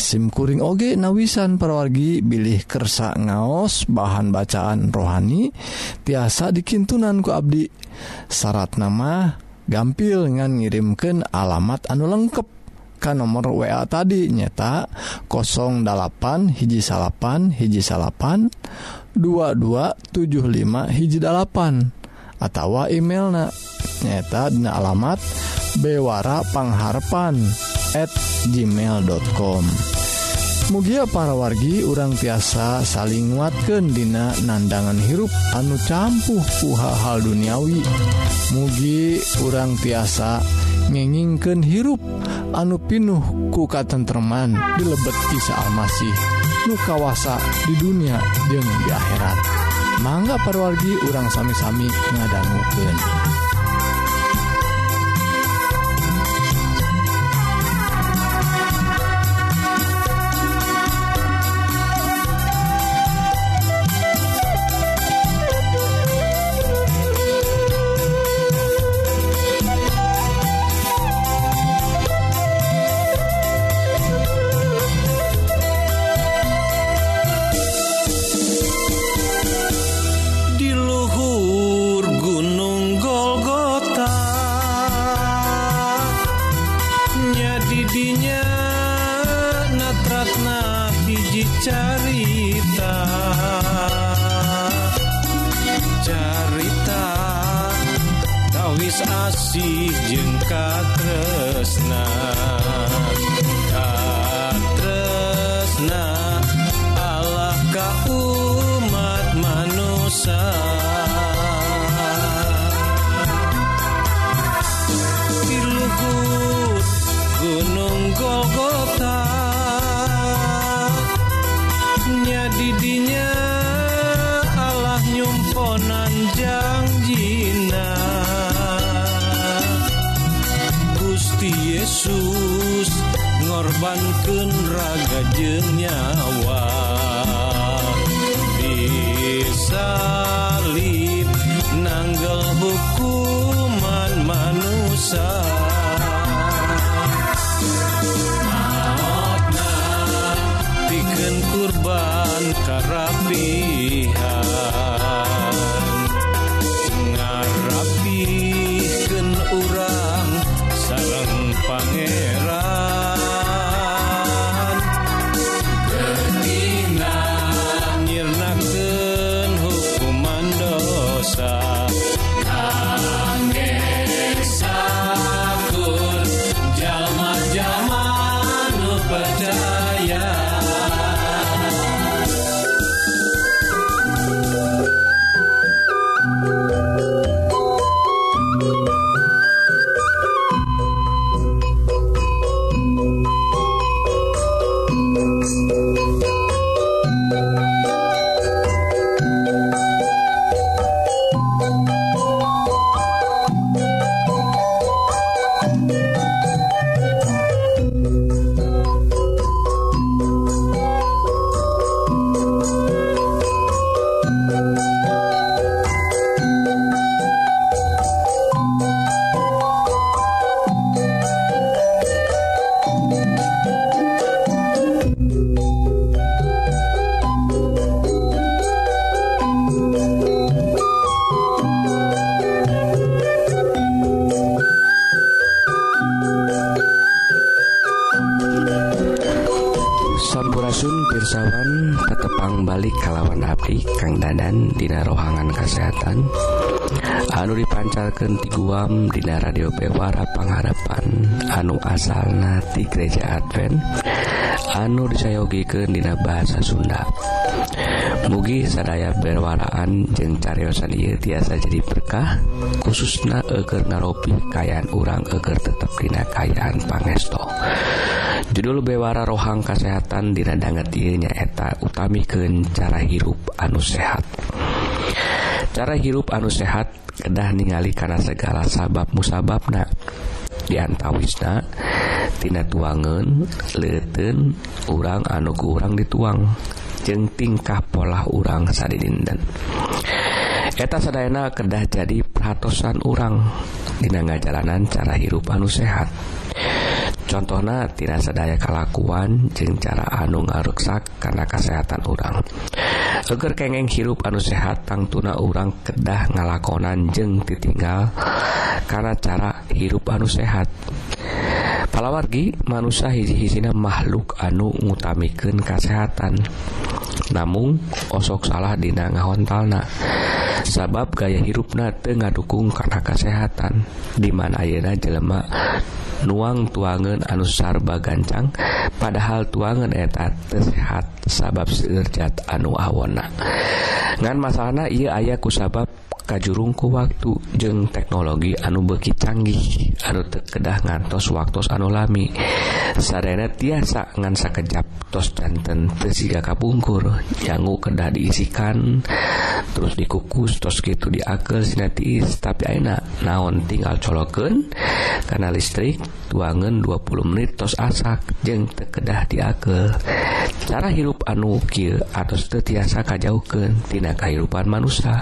simkuring oge nawisan perwargi bilih kersa ngaos bahan bacaan rohani tiasa dikintunan ku Abdi. Syarat nama gampil ngan ngirimken alamat anu lengkap kan nomor wa tadi nyeta 08 hiji salapan hiji salapan 2275 hiji atautawa email nyaeta dina alamat bewarapangharpan@ gmail.com mugia para wargi urang tiasa saling nguatkan dina nandangan hirup anu campuh puha hal duniawi. Mugi urang tiasa ngengingken hirup anu pinuh kuka tentreman dilebet kisah Almasih nu kawasa di dunia jeung di akhirat. mangga perwargi urang sami-sami ngadangguken asih jengka tresna. raga jeng nyawa anu dipancarkan di guam Dina radio Bewara pengharapan anu asalna nati gereja Advent. Anu disayogiken Dina bahasa Sunda. Mugi sadaya berwaraan jeung caryosan ieu tiasa jadi berkah khususna eger ngaropi kayaan urang eger tetap dina kayaan pangesto. Judul bewara rohang kesehatan diradanget dirinya eta utami ke cara hirup anu sehat. cara hirup anu sehat kedah ningali karena segala sabab musababna. Diantawisnatina tuangan leten urang anu kurang dituang. Jeng tingkah pola urang saddinden eta sadayana kedah jadi peratosan urang. Dina ngajalanan cara hirup anu sehat. contohnya tidak sedaya kelakuan jeng cara anu ngaruksak karena kesehatan urang. Seger kengeng hirup anu sehat tang tuna kedah ngalakonan jeng ditinggal karena cara hirup anu sehat. Palawargi manusia hiji-hijina makhluk anu ngutamikan kesehatan namun osok salah dina ngahontalna. Sabab gaya hirupna tengah dukung karena kesehatan dimana ayeuna jelema nuang tuangan anusarba gancang padahal tuangan eta sehat sabab sinerjat anu awona. Ngan masalahna ia ayaku sabab kajjurung ku waktu jeung teknologi anu beki canggih anu terkedah ngantos waktu anu lami. Sarena tiasa ngansa kejap tos jantan tersiga kapungkur janggu kedah diisikan terus dikukus tos gitu diakel sinetiis tapi enak naon tinggal coloken karena listrik tuangan 20 menit tos asak jeng terkedah diakel cara hirup anu kil atau tertiasa kajauken tina kehidupan manusia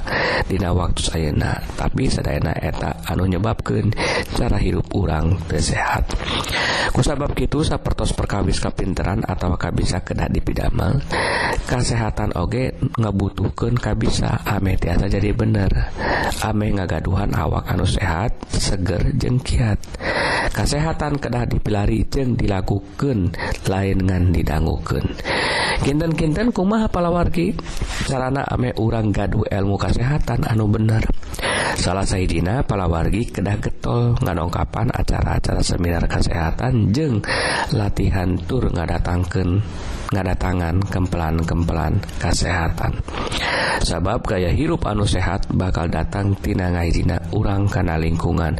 tina waktu status ayena tapi sedayana eta anu nyebabkeun cara hirup urang tersehat kusabab gitu sapertos perkawis kapinteran atau kabisa kena dipidamel kesehatan oge ngebutuhkan kabisa. Ame tiasa jadi bener. Ame ngagaduhan awak anu sehat seger jengkiat kesehatan kedah dipilari jeng dilakukan lain ngan didangukeun. Kinten-kinten kumaha palawargi? Sarana ame urang gaduh ilmu kesehatan anu bener. bener. Salah Saidina palawargi kedah getol ngadongkapan acara-acara seminar kesehatan jeng latihan tur ngadatangkan ngadatangan kempelan-kempelan kesehatan. Sabab gaya hirup anu sehat bakal datang tina ngaidina urang kana lingkungan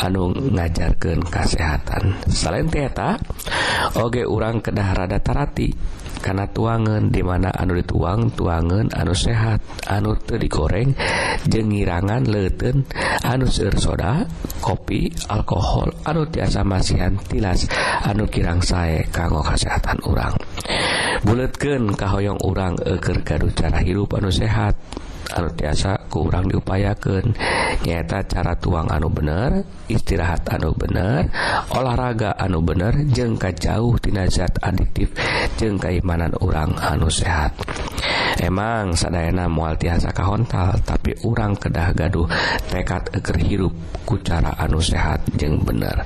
anu ngajarkan kesehatan. Selain teta Oge urang kedah rada tarati karena tuangan dimana anu dituang tuangan anu sehat anu te digoreng jengirangan leten anu seueur soda kopi alkohol anu tiasa masihan tilas anu kirang sae kanggo kesehatan urang. bulatkan kahoyong urang eger gaduh cara hirup anu sehat. tiasa kurang diupayakan nyata cara tuang anu bener istirahat anu bener olahraga anu bener jengka jauh dinazat adiktif jeung keimanan orang anu sehat. Emang sadayana mual tiasa kahontal tapi urang kedah gaduh tekad eker hirup ku cara anu sehat jeng bener.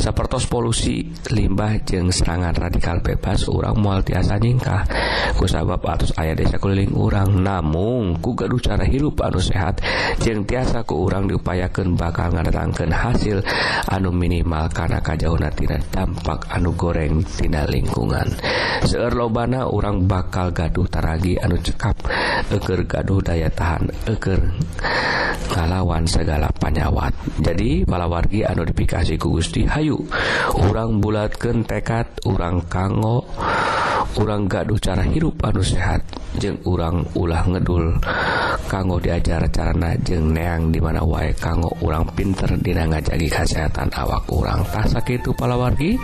Sepertos polusi limbah jeng serangan radikal bebas urang mual tiasa nyingkah. Kusabab atus ayah desa keliling urang namung ku gaduh cara hirup anu sehat jeung tiasa ke urang diupayakan bakal ngadatangkan hasil anu minimal karena kajaunatina dampak anu gorengtina lingkungan. Seeur lobana orang bakal gaduh taragi anu cekap eger gaduh daya tahan eger ngalawan segala panyawat. Jadi palawargi anu dipikasi ku Gusti Hayu urang bulatkeun tekad urang kanggo orang gaduh cara hirup anu sehat. Jeung urang ulah ngedul kanggo diajar carana jeng neang dimana wae kanggo urang pinter dina ngajagi kesehatan awak urang. Tasak itu palawargi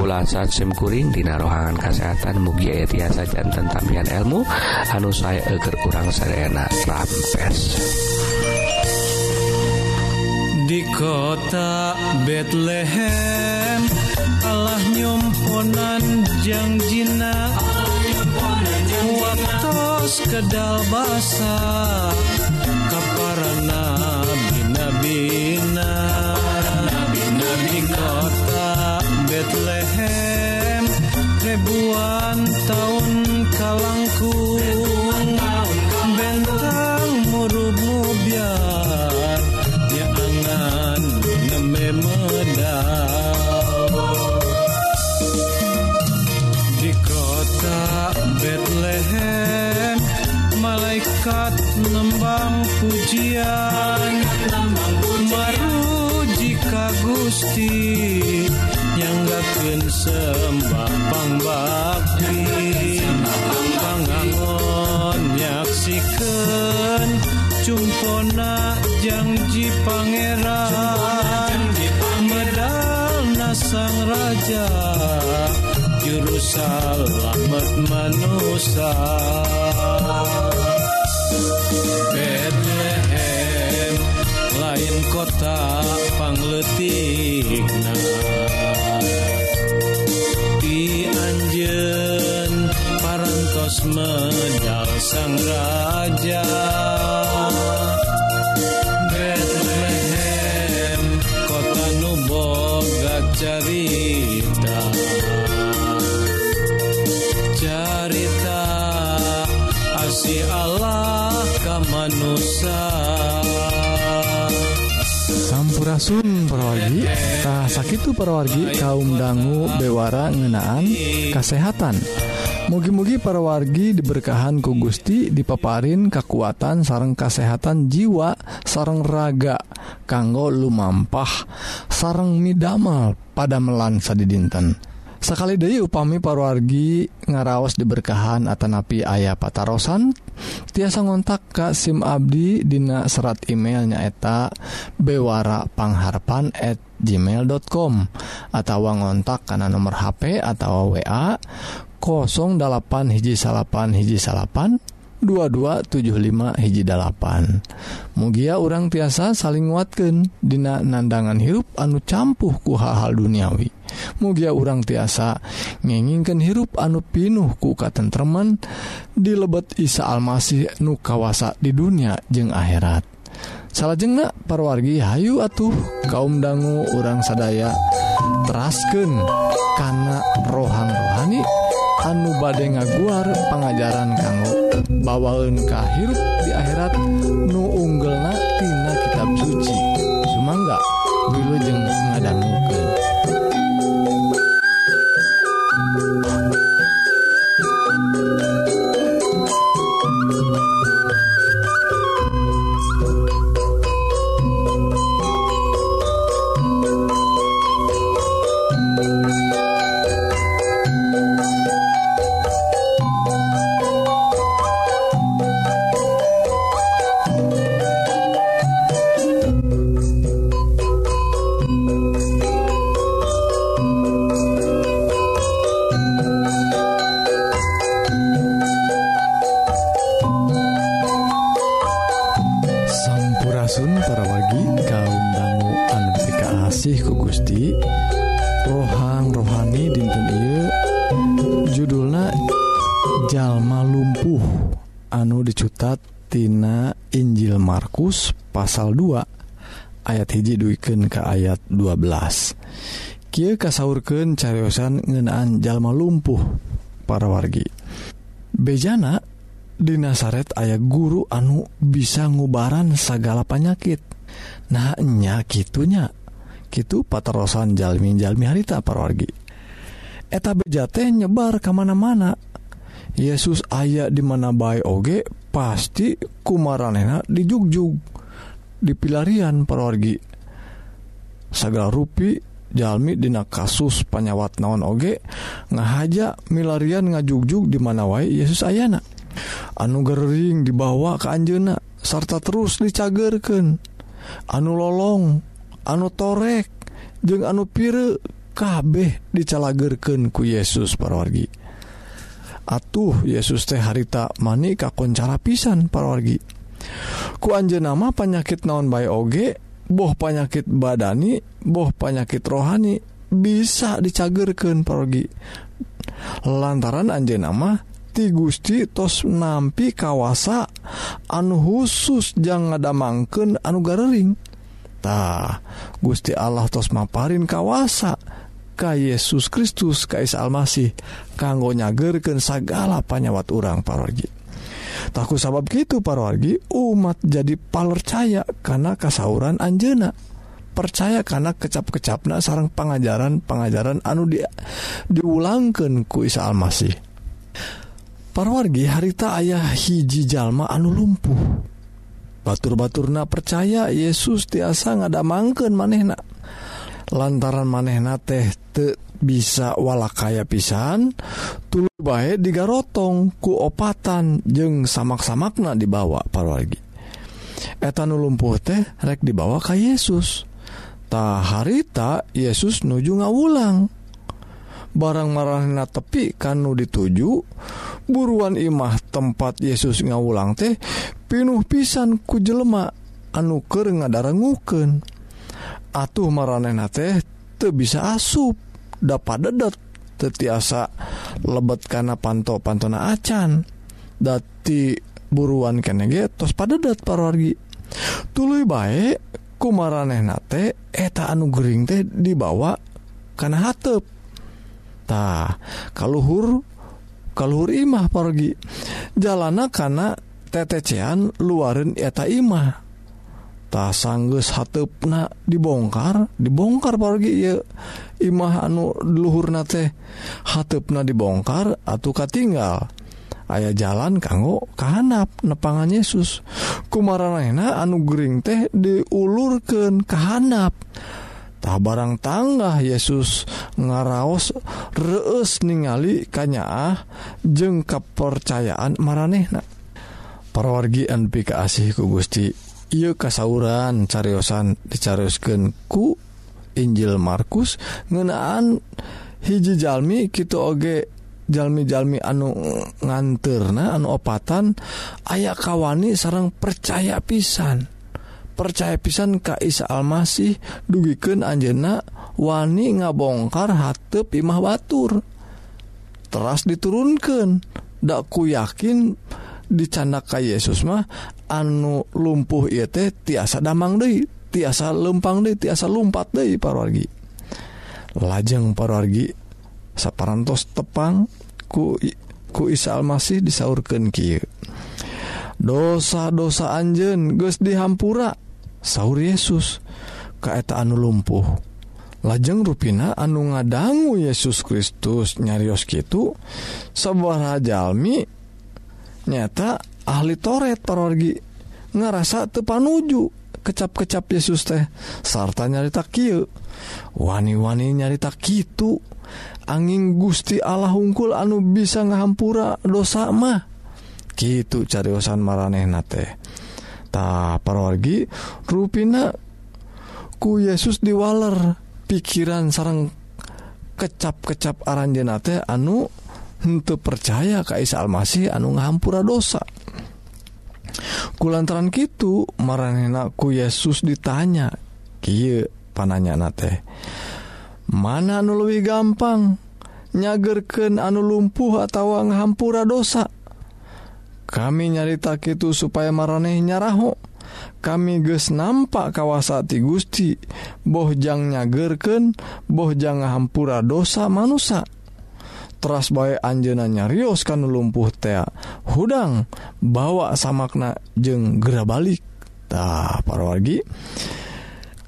ulasan simkuring dina rohangan kesehatan mugi aya tiasa janten tampian ilmu anu saya eger urang serena rampes. Di kota Bethlehem Allah nyomponan jangjina Allah muatos kedal basa kaparana bina-bina. Nabi-nabi kota Betlehem ribuan tahun kalangku. Angkat lembang pujian. Maru jika Gusti Nyanggakeun sembah pangbakti Pangangon nyaksikeun Cumpona janji pangeran. Medal nasang raja Juru manusia. Bethlehem lain kota pangletikna. Di anjen parantos medal sangrai parawargitah sakit parawargi kaum dangu bewara ngenaan kesehatan mugi-mugi parawargi diberkahan ku Gusti dipaparin kekuatan sarang kesehatan jiwa sarang raga kanggo lumampah sarang midamal pada melansa di dinten sekali deui upami parwargi ngaraos diberkahan Atanapi ayah patarosan tiasa ngontak Ka SIM Abdi Dina serat emailnya eta bewarapangharpan@ gmail.com atau ngontak karena nomor HP atau wa 08 hiji salapan hiji salapan 2275 hiji dalapan. Mugia orang tiasa saling watken Dina nandangan hirup anu campuh ku hal-hal duniawi. mugia urang tiasa ngingingken hirup anu pinuh ku katentreman di lebet Isa Almasih nu kawasa di dunia jeung akhirat. Salahjengnah parwargi Hayu atuh kaum dangu urang sadaya terasken karena rohang rohani anu badde ngaguar pengajaran kamu bawaun hirup di akhirat nu unggel natina kitab suci. Sumangga Wilujeng Gusti. Rohang rohani dinten Ieu. Judulna Jalma lumpuh. Anu dicutat Tina Injil Markus pasal 2 ayat hiji duikeun ke ayat 12 Ki kasurken cariosan ngenaan jalma lumpuh para wargi. Bejana di Nasaret ayah guru anu bisa ngubaran segala panyakit. Nahnya gitunya gitu paterosan jalmi-jalmi harita parorgi eta bejate nyebar kemana-mana Yesus aya di mana baik oge pasti kumaranena dijugjug dipilarian parorgi segala rupi jalmi dina kasus panyawat naon oge ngahaja milarian ngajugjug di mana wae Yesus ayana. Anu gering dibawa ke Anjena sarta terus dicagerken anu lolong anu torek jeung anu pire kabeh dicalagerken ku Yesus parwargi. Atuh Yesus teh harita mani kakoncara pisan parwargi. Ku anje nama panyakit naon bay oge boh panyakit badani boh panyakit rohani bisa dicagerken parwargi. Lantaran anje nama ti Gusti tos nampi kawasa anu khusus jangan ngadamangken anu garering. tah Gusti Allah tos maparin kawasa ka Yesus Kristus Kais Almasih kanggo nyagerken segala panyawat urang parorgi takut sabab gitu parorgi umat jadi palercaya karena kasauran Anjena percaya karena kecap-kecapna sarang pengajaran pengajaran anu dia diulangkan ku Isa Almasih. Parwargi harita ayah hiji jalma anu lumpuh. batur-baturna percaya Yesus tiasa ngada mangken manehna lantaran manehna teh te bisa wala kaya pisan tulu bae digarotong kuopatan jeung samak-samakna dibawa parwargi etan lumpuh teh rek dibawa ka Yesus. Ta harita Yesus nuju ngawulang. barang marahna tepi kanu dituju buruan Imah tempat Yesus ngawulang teh pinuh pisan ku jelema anuker ngadarennguken atuh maranehna teh te bisa asup dapat dedet tetiasa lebet karena panto pantona acan. Dati buruan ketos pada dat parorgi tulu baik ku maraneh nate eta anu Gering teh dibawa karena hatp tah kalluhur kalluhur imah pergi jalana karena tetecean luarin eta imah. Ta sanggus hatupna dibongkar dibongkar pergi ya imah anu luhur na teh hatupna dibongkar atau katinggal. Aya jalan kanggo kehanap nepangan Yesus. Kumarana anu gering teh diulurkan kehanap tah barang tangga Yesus ngaraos reus ningali kanyaah jeung kepercayaan maranehna. Perwargian pika asihku Gusti ia kasauran cariyosan dicariuskan ku Injil Markus ngenaan hiji Jalmi kita oge jalmi-jalmi anu nganterna anu opatan aya kawani sarang percaya pisan. percaya pisan Ka Isa Almasih dugiken Anjena wani ngabongkar hatep Imah Batur teras diturunkan dakku yakin dicandaka Yesus mah anu lumpuh ia teh tiasa damang De tiasa lempang di tiasa lumpat De parwargi lajeng parargi saparantos tepang ku ku Isa Almasih disaurkan Ki dosa-dosa Anjen Gus dihampura. sauur Yesus keeta anu lumpuh. Lajeng ruina anu ngadanggu Yesus Kristus nyarios gitu sebuah Jalmi nyata ahli toret parorgi ngerasa tepanuju kecap-kecap Yesus teh sarta nyarita Ky wani-wani nyarita gitu angin Gusti Allah hungkul anu bisa ngahampura dosa mah. Gitu cariyosan maranehna teh. tah parorgi ruina ku Yesus diwaler pikiran sarang kecap-kecap aranjenate anu untuk percaya Kaisa Almasih anu ngahampura dosa. Kulantaran gitu marangku Yesus ditanya Ki pananya nate mana anu luwih gampang nyagerken anu lumpuh atau ngahampura dosa? kami nyarita itu supaya mareh nyaraho. Kami ges nampak kawasati Gusti. Bohjang nyagerken bohjang hampura dosa manusia teras bay Anjenanya Rios kan lumpuh tea hudang bawa samakna jeng gera baliktah parwargi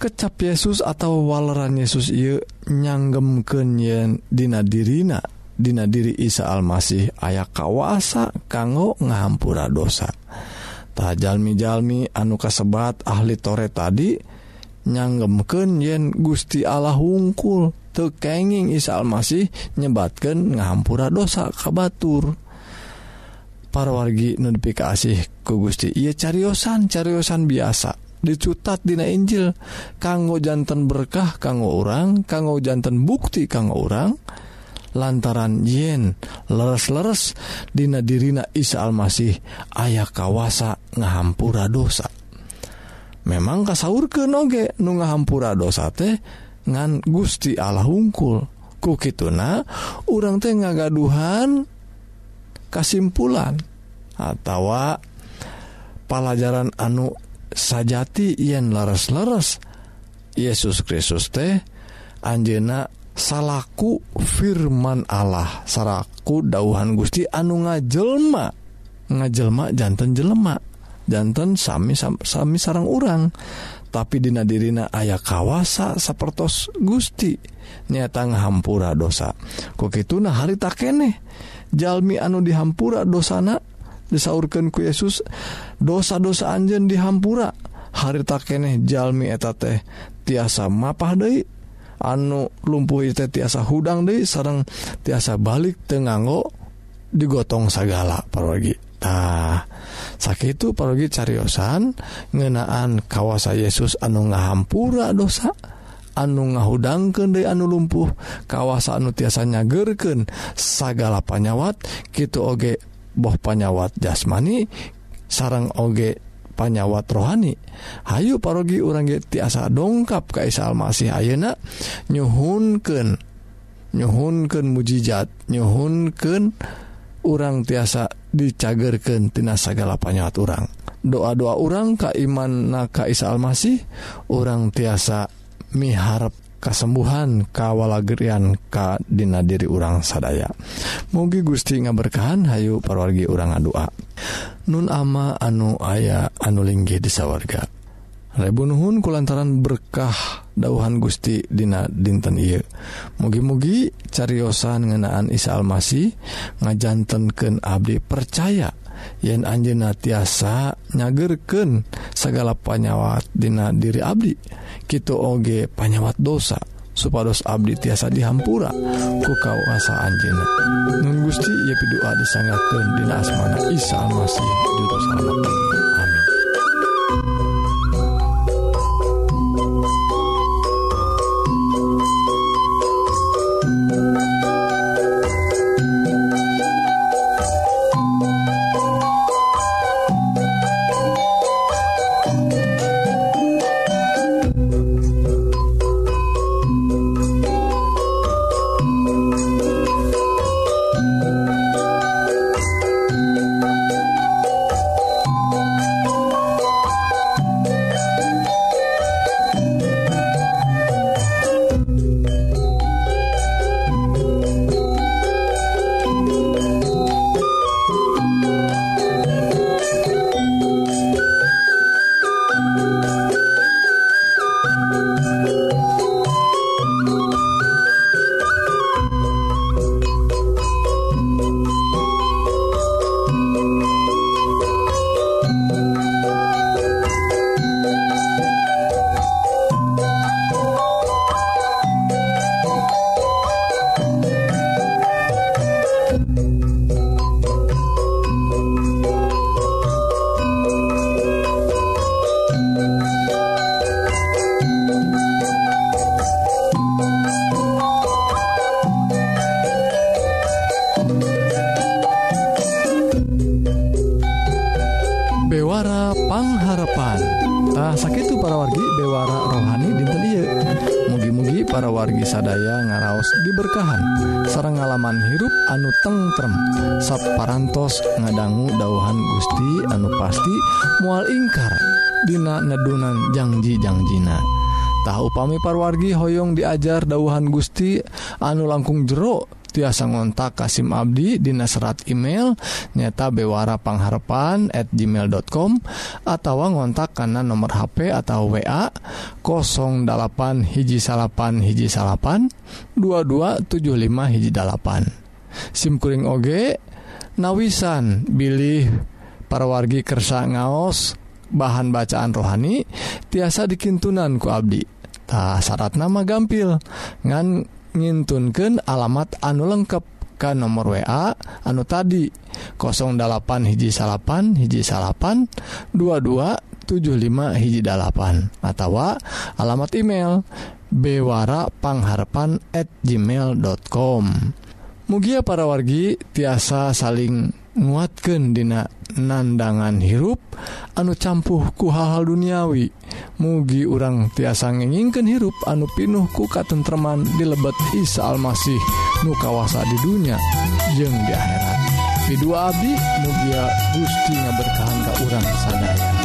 kecap Yesus atau waleran Yesus ia nyanggemken yen dina dirina. Dina diri Isa Almasih aya kawasa kanggo ngahampura dosa. Tajalmijalmi anu kasebat ahli tore tadi nyanggemken yen Gusti Allah hungkul tekenging Isa Almasih nyebatkan ngahampura dosa kabatur wargi notifikasi ku Gusti. Ia cariyosan cariyosan biasa. Dicutat Dina Injil kanggo jantan berkah kanggo orang kanggo jantan bukti kanggo orang lantaran yen leres-leres Dina dirina Isa Almasih ayah kawasa ngahampura dosa. Memang kasaur ke noge nu ngahampura dosa teh ngan Gusti Allah hungkul. Kukituna orang teh ngagaduhan kesimpulan atau pelajaran anu sajati yen leres-leres. Yesus Kristus teh Anjena salahku firman Allah. Saraku dauhan Gusti anu ngajelma. Ngajelma jantan jelema. Jantan sami sami sarang urang. Tapi dina dirina ayah kawasa sapertos Gusti. Nyata hampura dosa. Kok itu nah hari tak kene. Jalmi anu dihampura dosana. Disaurkan ku Yesus dosa-dosa anjen dihampura. Hari tak kene jalmi eta teh tiasa mapah deui. anu lumpuh itu tiasa hudang deh sarang tiasa balik tenganggo digotong segala parogitah sakit itu parogi cariosan ngenaan kawasa Yesus anu ngahampura dosa anu ngahudangken de anu lumpuh kawasa anu tiasanya gerken segala panyawat gitu oge boh panyawat jasmani sarang oge panyawat rohani Hayu parogi orang tiasa dongkap Kaisal masih Ayeuna nyhunken nyhunken mujijat nyhunken orang tiasa dicagerkentina segala panyawat orang doa-doa orang Kaiman na Kaisal masih orang tiasa miharap kasembuhan kawalagerian ka dina diri urang sadaya. Mugi Gusti ngaberkahan Hayu parwargi urang doa Nun ama anu aya anu linggih disawarga Rebunuhun kulantaran berkah dauhan Gusti Dina dinten I mugi-mugi cariyosan ngenaan Isa Almasih ngajantenken Abdi percaya yen Anjena tiasa nyagerken segala panyawatdina diri Abdi Kitu oge panyawat dosa supados Abdi tiasa dihampura. Ku kawasa Anjena Nun Gusti ia pidoa disanggaken dina asmana Isa Almasih juru selamat. Nah sakit para wargi bewara rohani di mugi-mugi para wargi sadaya ngaraos diberkahan. Sarang ngalaman hirup anu tengrem sapparantos ngadanggu dauhan Gusti anu pasti mual ingkar Dina nedunan janjijangjiina tahu pami parwargi Hoong diajar dauhan Gusti anu langkung jeruk tiasa ngontak Kasim Abdi Dina serat email nyata bewarapangharpan at gmail.com atau ngontak karena nomor HP atau wa 08 hiji salapan hiji salapan 2275 hiji dalapan. SIMkuring OG nawisan Billy parwargi kersa ngaos bahan bacaan rohani tiasa dikintunan ku Abdi. Tak syarat nama gampil. Ngan ngintunkan alamat anu lengkap ke nomor WA anu tadi 08 hiji salapan hiji salapan 2275 hiji dalapan atau alamat email bewarapangharapan at gmail.com Mugia para wargi tiasa saling nguatkan dina nandangan hirup anu campuhku hal-hal duniawi. Mugi urang tiasa ngenginken hirup anu pinuh ku katentreman di lebet Isa Almasih nu kawasa di dunia jeung di akhirat. Ridua Abi mugia Gusti berkahan ka urang sadaya.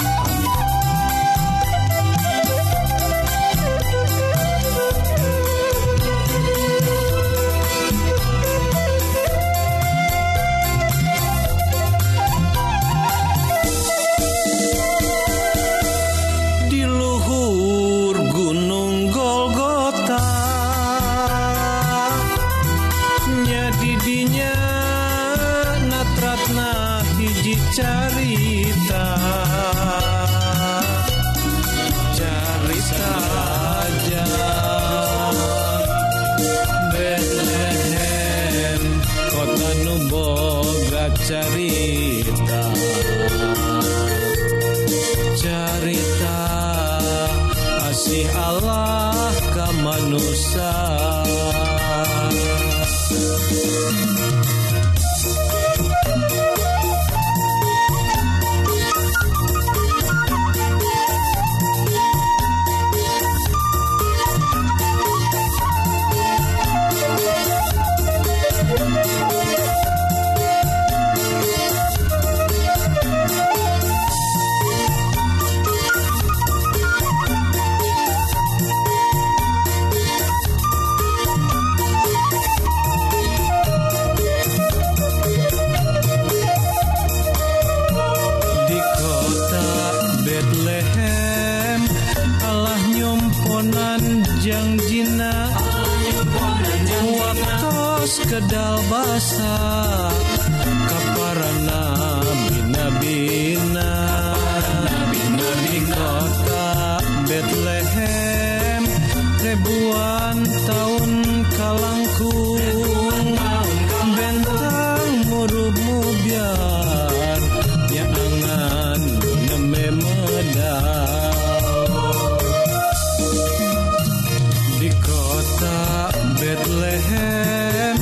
Betlehem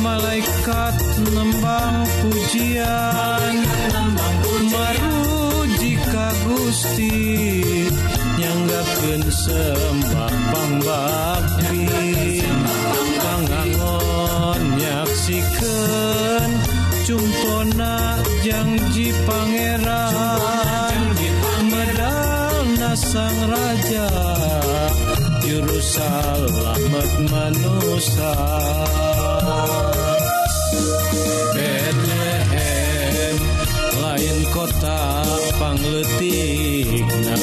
malaikat nembang pujian meruji ka Gusti nyanggakeun sembah pambang besar Bethlehem lain kota pangletikna